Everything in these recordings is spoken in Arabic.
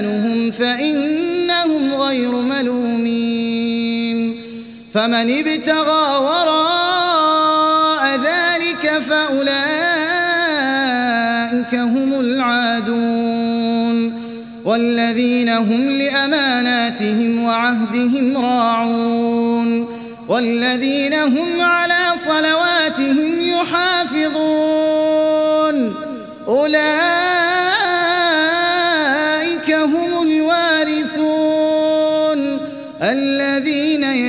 أيمانهم فإنهم غير ملومين فمن ابتغى وراء ذلك فأولئك هم العادون والذين هم لأماناتهم وعهدهم راعون والذين هم على صلواتهم يحافظون أولئك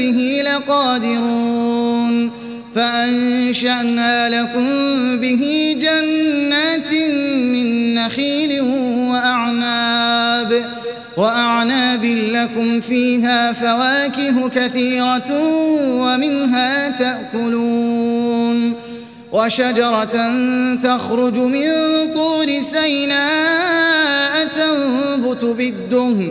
به لقادرون. فأنشأنا لكم به جنات من نخيل وأعناب. وأعناب لكم فيها فواكه كثيرة ومنها تأكلون. وشجرة تخرج من طور سيناء تنبت بالدهن.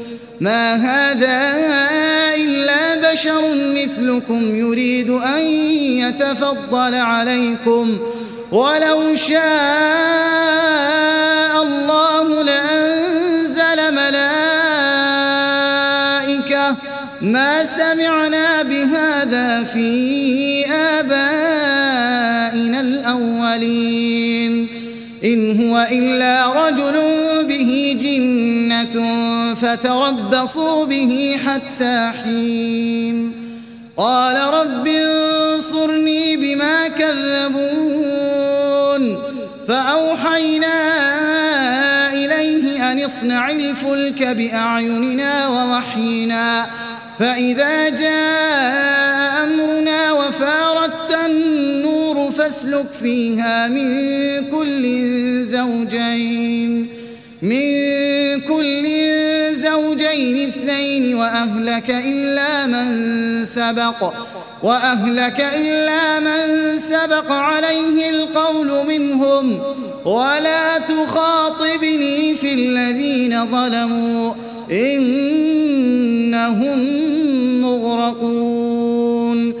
ما هذا إلا بشر مثلكم يريد أن يتفضل عليكم ولو شاء الله لأنزل ملائكة ما سمعنا بهذا في آبائنا الأولين إن هو إلا رجل فتربصوا به حتى حين قال رب انصرني بما كذبون فأوحينا إليه أن اصنع الفلك بأعيننا ووحينا فإذا جاء أمرنا وفاردت النور فاسلك فيها من كل زوجين من كل زوجين اثنين وأهلك إلا من سبق وأهلك إلا من سبق عليه القول منهم ولا تخاطبني في الذين ظلموا إنهم مغرقون.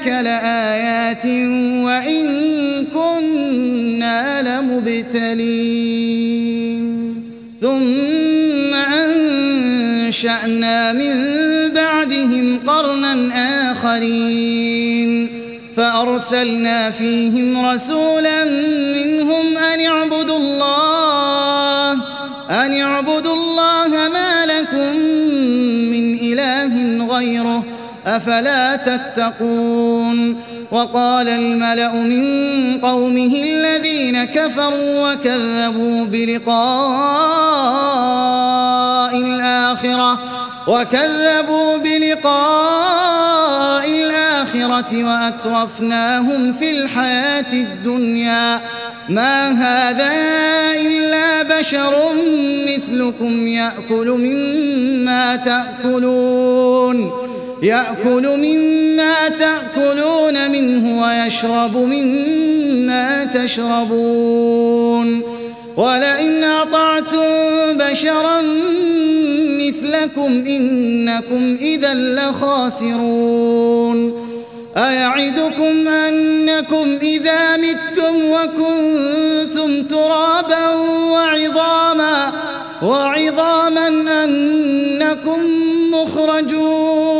ذلك لآيات وإن كنا لمبتلين ثم أنشأنا من بعدهم قرنا آخرين فأرسلنا فيهم رسولا منهم أن اعبدوا الله أن اعبدوا الله ما لكم من إله غيره أفلا تتقون؟ وقال الملأ من قومه الذين كفروا وكذبوا بلقاء الآخرة وكذبوا بلقاء الآخرة وأترفناهم في الحياة الدنيا. ما هذا إلا بشر مثلكم يأكل مما تأكلون. يأكل مما تأكلون منه ويشرب مما تشربون. ولئن أطعتم بشرا مثلكم إنكم إذا لخاسرون. أيعدكم أنكم إذا متم وكنتم ترابا وعظاما وعظاما أنكم مخرجون.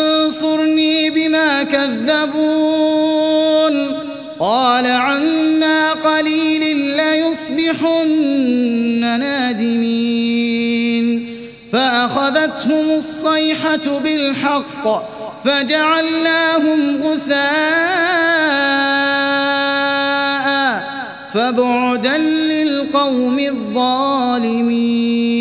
كذبون. قال عما قليل ليصبحن نادمين. فأخذتهم الصيحة بالحق فجعلناهم غثاء فبعدا للقوم الظالمين.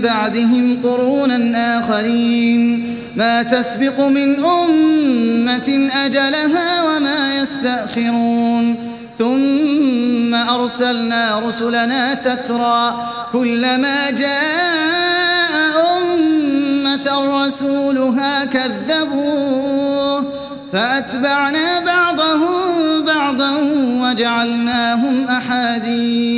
بعدهم قرونا آخرين. ما تسبق من أمة أجلها وما يستأخرون. ثم أرسلنا رسلنا تترى كلما جاء أمة رسولها كذبوه. فأتبعنا بعضهم بعضا وجعلناهم أحاديث.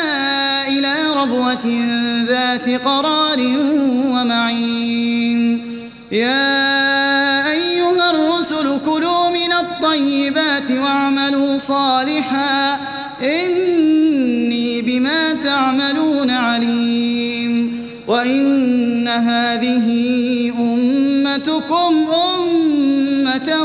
ربوة ذات قرار ومعين. يا أيها الرسل كلوا من الطيبات واعملوا صالحا. إني بما تعملون عليم. وإن هذه أمتكم أمة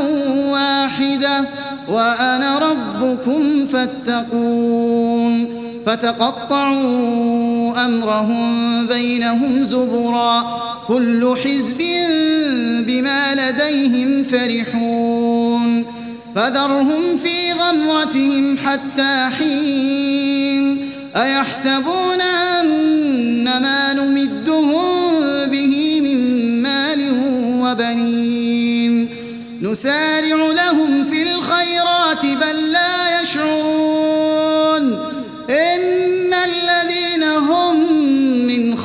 واحدة. وأنا ربكم فاتقون. فتقطعوا أمرهم بينهم زبرا كل حزب بما لديهم فرحون فذرهم في غمرتهم حتى حين أيحسبون أن ما نمدهم به من مال وبنين نسارع لهم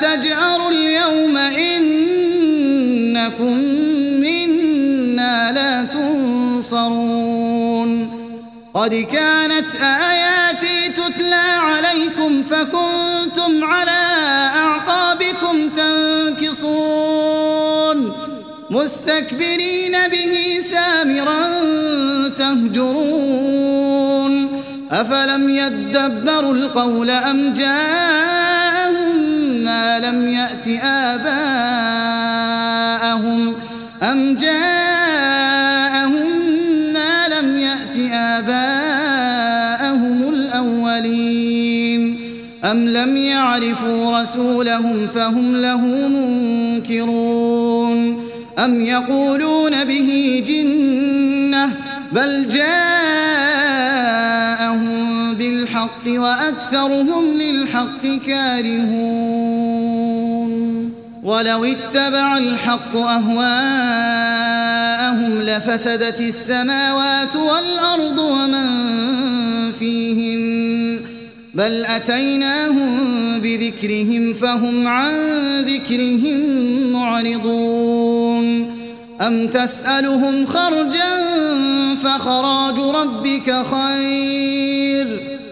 تجأروا اليوم إنكم منا لا تنصرون. قد كانت آياتي تتلى عليكم فكنتم على أعقابكم تنكصون. مستكبرين به سامرا تهجرون. أفلم يدبروا القول أم جاءهم ما لم يأت آباءهم أم جاءهم ما لم يأت آباءهم الأولين أم لم يعرفوا رسولهم فهم له منكرون أم يقولون به جنة بل جاءهم وأكثرهم للحق كارهون. ولو اتبع الحق أهواءهم لفسدت السماوات والأرض ومن فيهن. بل أتيناهم بذكرهم فهم عن ذكرهم معرضون. أم تسألهم خرجا فخراج ربك خير؟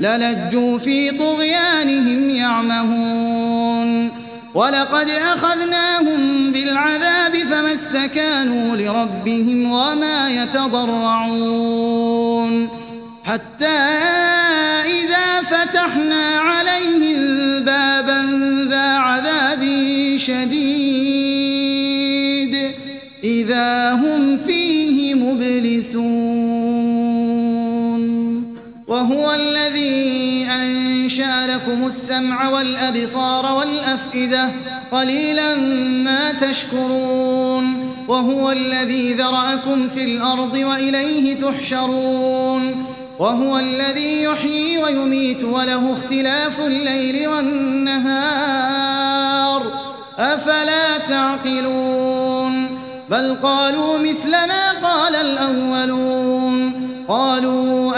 للجوا في طغيانهم يعمهون. ولقد أخذناهم بالعذاب فما استكانوا لربهم وما يتضرعون. حتى إذا فتحنا عليهم بابا ذا عذاب شديد. إذا هم فيه مبلسون. وهو الذي أنشأ لكم السمع والأبصار والأفئدة قليلا ما تشكرون وهو الذي ذرأكم في الأرض وإليه تحشرون وهو الذي يحيي ويميت وله اختلاف الليل والنهار أفلا تعقلون بل قالوا مثل ما قال الأولون قالوا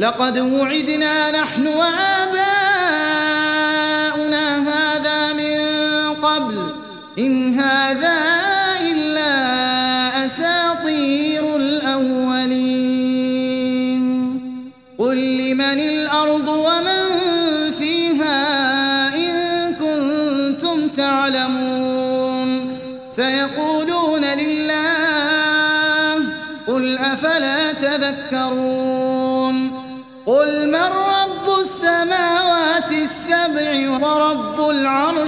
لقد وعدنا نحن وآباؤنا هذا من قبل إن هذا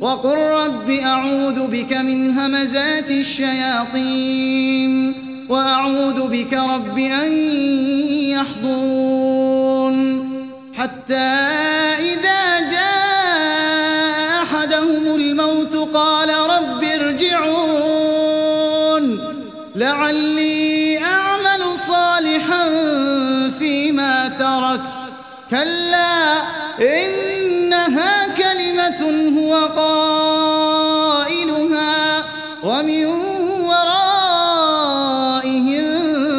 وقل رب أعوذ بك من همزات الشياطين وأعوذ بك رب أن يحضون حتى إذا هو قائلها ومن ورائهم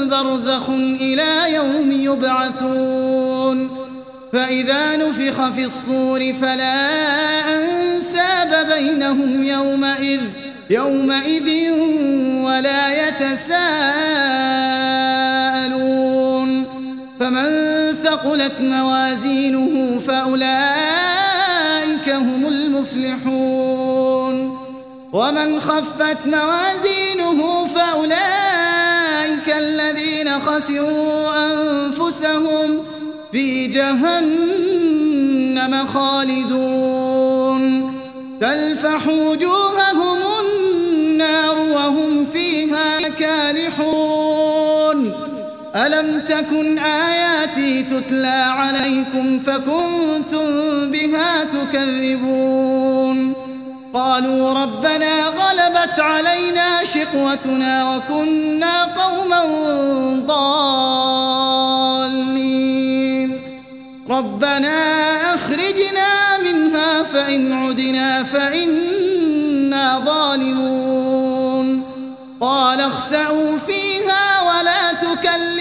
برزخ إلى يوم يبعثون فإذا نفخ في الصور فلا أنساب بينهم يومئذ يومئذ ولا يتساءلون فمن ثقلت موازينه فأولئك المفلحون ومن خفت موازينه فأولئك الذين خسروا أنفسهم في جهنم خالدون. تلفح وجوههم ألم تكن آياتي تتلى عليكم فكنتم بها تكذبون؟ قالوا ربنا غلبت علينا شقوتنا وكنا قوما ضالين. ربنا أخرجنا منها فإن عدنا فإنا ظالمون. قال اخسأوا فيها ولا تكلمون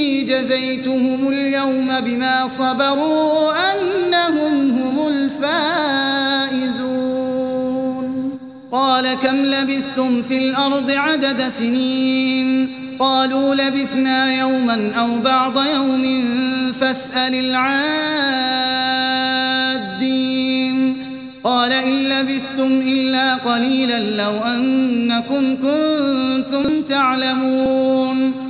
إني جزيتهم اليوم بما صبروا أنهم هم الفائزون. قال كم لبثتم في الأرض عدد سنين؟ قالوا لبثنا يوما أو بعض يوم فاسأل العادين. قال إن لبثتم إلا قليلا لو أنكم كنتم تعلمون.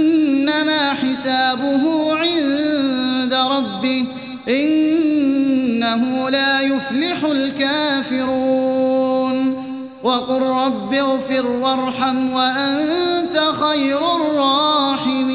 حسابه عند ربه إنه لا يفلح الكافرون. وقل رب اغفر وارحم وأنت خير الراحمين.